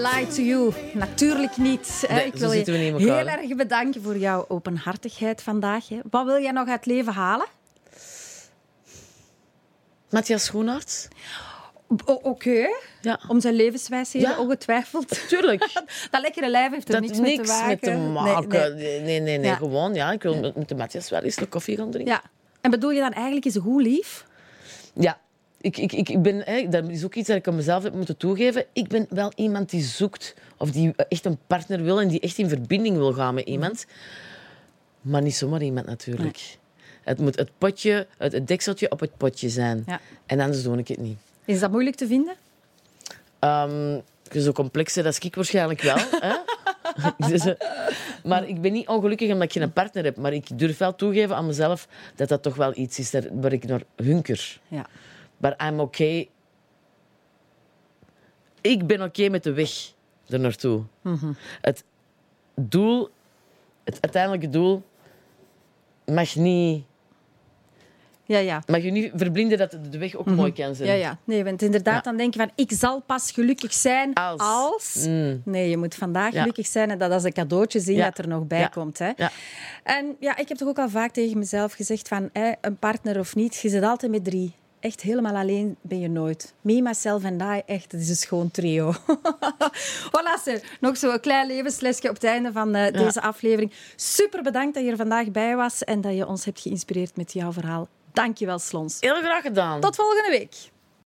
Speaker 8: Lie to you?
Speaker 1: Natuurlijk niet. hè.
Speaker 3: Nee,
Speaker 1: ik wil je
Speaker 3: niet
Speaker 1: heel erg bedanken voor jouw openhartigheid vandaag. hè. Wat wil jij nog uit het leven halen?
Speaker 3: Matthias Schoenaerts?
Speaker 1: O- Oké,
Speaker 3: Ja.
Speaker 1: om zijn levenswijsheden,
Speaker 3: Ja.
Speaker 1: ongetwijfeld.
Speaker 3: Tuurlijk.
Speaker 1: Dat lekkere lijf heeft er
Speaker 3: Dat
Speaker 1: niks, mee te maken.
Speaker 3: met te
Speaker 1: Nee,
Speaker 3: maken.
Speaker 1: nee.
Speaker 3: Nee, nee, nee. nee,
Speaker 1: Ja.
Speaker 3: Gewoon, ja. Ik wil met, de Matthias wel eens een koffie gaan drinken.
Speaker 1: Ja. En bedoel je dan eigenlijk is goed lief?
Speaker 3: Ja. Ik, ik, ik, ben, hè, dat is ook iets dat ik aan mezelf heb moeten toegeven. Ik ben wel iemand die zoekt, of die echt een partner wil en die echt in verbinding wil gaan met iemand. Maar niet zomaar iemand natuurlijk. Het moet het potje, het, het dekseltje op het potje zijn.
Speaker 1: Ja.
Speaker 3: En anders doe ik het niet.
Speaker 1: Is dat moeilijk te vinden?
Speaker 3: Ehm, zo complex hè, dat is ik waarschijnlijk wel. hè? Dus, eh, maar ik ben niet ongelukkig omdat ik geen partner heb. Maar ik durf wel toegeven aan mezelf dat dat toch wel iets is waar ik naar hunker.
Speaker 1: Ja.
Speaker 3: Maar I'm okay. Ik ben oké met de weg er naartoe. Het doel, het uiteindelijke doel, mag, niet,
Speaker 1: Ja, ja.
Speaker 3: mag je niet verblinden dat de weg ook mooi kan zijn.
Speaker 1: Ja, ja. Nee, want inderdaad
Speaker 3: Ja.
Speaker 1: dan denk je van ik zal pas gelukkig zijn
Speaker 3: Als.
Speaker 1: als.
Speaker 3: Mm.
Speaker 1: Nee, je moet vandaag
Speaker 3: Ja.
Speaker 1: gelukkig zijn en dat als een cadeautje zien
Speaker 3: Ja.
Speaker 1: dat er nog bij komt. Hè.
Speaker 3: Ja.
Speaker 1: En ja, ik heb toch ook al vaak tegen mezelf gezegd van hè, een partner of niet, je zit altijd met drie. Echt helemaal alleen ben je nooit. Me, myself en I, echt, het is een schoon trio. voilà, Sir. Nog zo'n klein levenslesje op het einde van eh, deze aflevering. Super bedankt dat je er vandaag bij was en dat je ons hebt geïnspireerd met jouw verhaal. Dank je wel, Slons.
Speaker 3: Heel graag gedaan.
Speaker 1: Tot volgende week.